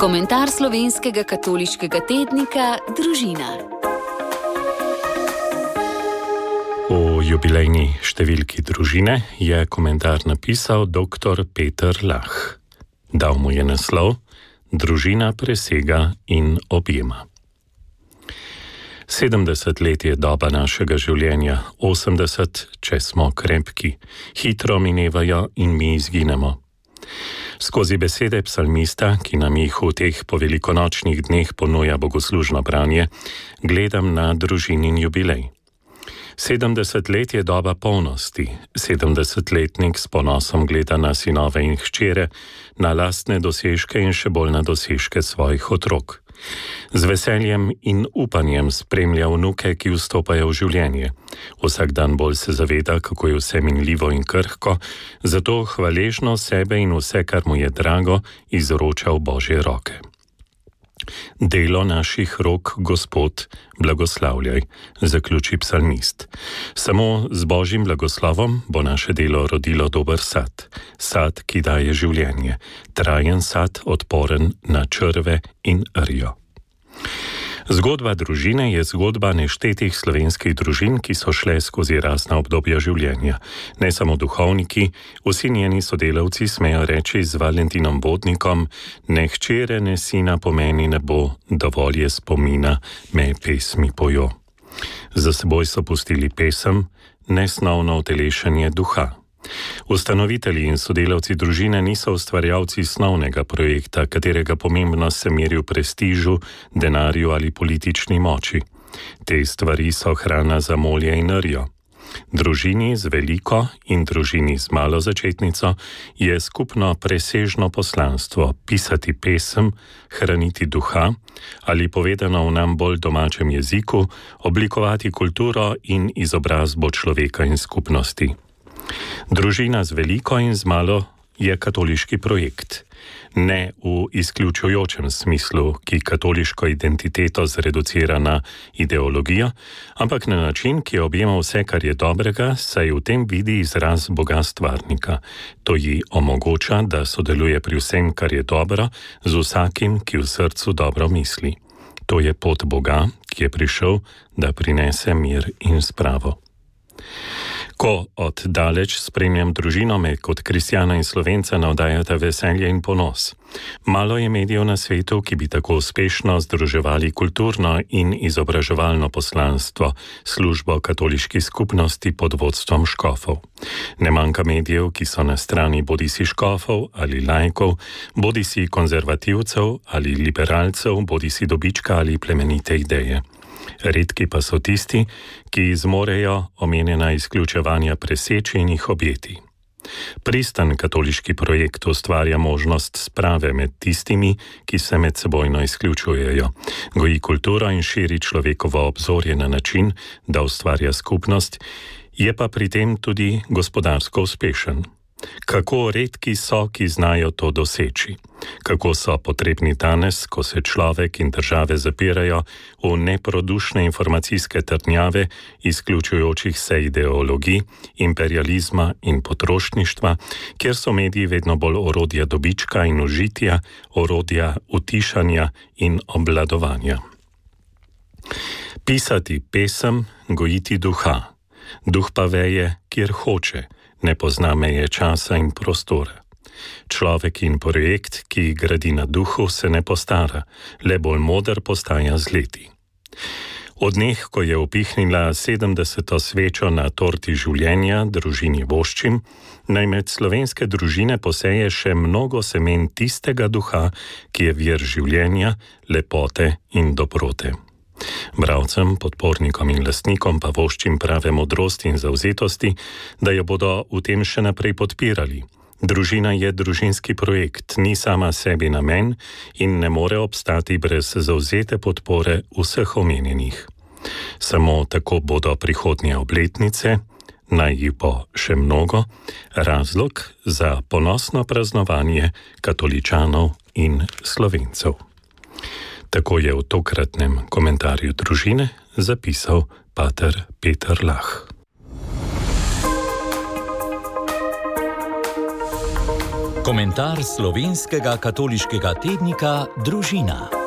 Komentar slovenskega katoliškega tednika Družina. V jubilejni številki družine je komentar napisal dr. Peter Lah. Dal mu je naslov: Družina presega in objema. 70 let je doba našega življenja, 80, če smo krepki, hitro minevajo in mi izginemo. Skozi besede psalmista, ki nam jih v teh povelikonočnih dneh ponuja bogoslužno branje, gledam na družinin jubilej. 70 let je doba polnosti, 70-letnik s ponosom gleda na sinove in hčere, na lastne dosežke in še bolj na dosežke svojih otrok. Z veseljem in upanjem spremlja vnuke, ki vstopajo v življenje. Vsak dan bolj se zaveda, kako je vse minljivo in krhko, zato hvaležno sebe in vse, kar mu je drago, izroča v božje roke. Delo naših rok, Gospod, blagoslavljaj, zaključi psalmist. Samo z božjim blagoslovom bo naše delo rodilo dober sad, sad, ki daje življenje, trajen sad, odporen na črve in rjo. Zgodba družine je zgodba neštetih slovenskih družin, ki so šle skozi razna obdobja življenja. Ne samo duhovniki, vsi njeni sodelavci smejo reči z Valentinom Bodnikom: Ne hčere, ne sina pomeni ne bo, dovolj je spomina, me pesmi pojo. Za seboj so pustili pesem, nesnovno utelešanje duha. Ustanovitelji in sodelavci družine niso ustvarjalci snovnega projekta, katerega pomembnost se meri v prestižu, denarju ali politični moči. Te stvari so hrana za molje in rjo. Družini z veliko in družini z malo začetnico je skupno presežno poslanstvo pisati pesem, hraniti duha ali povedano v nam bolj domačem jeziku, oblikovati kulturo in izobrazbo človeka in skupnosti. Družina z veliko in z malo je katoliški projekt. Ne v izključujočem smislu, ki katoliško identiteto zreducira na ideologijo, ampak na način, ki objema vse, kar je dobrega, saj v tem vidi izraz Boga stvarnika. To ji omogoča, da sodeluje pri vsem, kar je dobro, z vsakim, ki v srcu dobro misli. To je pot Boga, ki je prišel, da prinese mir in spravo. Ko od daleč spremljam družino, me kot kristjana in slovenca navdajata veselje in ponos. Malo je medijev na svetu, ki bi tako uspešno združevali kulturno in izobraževalno poslanstvo, službo katoliški skupnosti pod vodstvom škofov. Ne manjka medijev, ki so na strani bodi si škofov ali lajkov, bodi si konzervativcev ali liberalcev, bodi si dobička ali plemenite ideje redki pa so tisti, ki zmorejo omenjena izključevanja preseči in jih objeti. Pristan katoliški projekt ustvarja možnost sprave med tistimi, ki se med sebojno izključujejo, goji kulturo in širi človekovo obzorje na način, da ustvarja skupnost, je pa pri tem tudi gospodarsko uspešen. Kako redki so, ki znajo to doseči? Kako so potrebni danes, ko se človek in države zapirajo v neprodušne informacijske trdnjave, izključujočih se ideologij, imperializma in potrošništva, kjer so mediji vedno bolj orodja dobička in užitja, orodja utišanja in obladovanja. Pisati pesem, gojiti duha, duh pa veje, kjer hoče ne pozna meje časa in prostora. Človek in projekt, ki gradi na duhu, se ne postara, le bolj moder postaja z leti. Od dneh, ko je upihnila 70. svečo na torti življenja, družini voščim, naj med slovenske družine poseje še mnogo semen tistega duha, ki je vir življenja, lepote in dobrote. Bravcem, podpornikom in lastnikom pa voščim prave modrosti in zauzetosti, da jo bodo v tem še naprej podpirali. Družina je družinski projekt, ni sama sebi namen in ne more obstati brez zauzete podpore vseh omenjenih. Samo tako bodo prihodnje obletnice, naj jih bo še mnogo, razlog za ponosno praznovanje katoličanov in slovencev. Tako je v tokratnem komentarju družine zapisal pater Peter Komentar slovenskega katoliškega tednika Družina.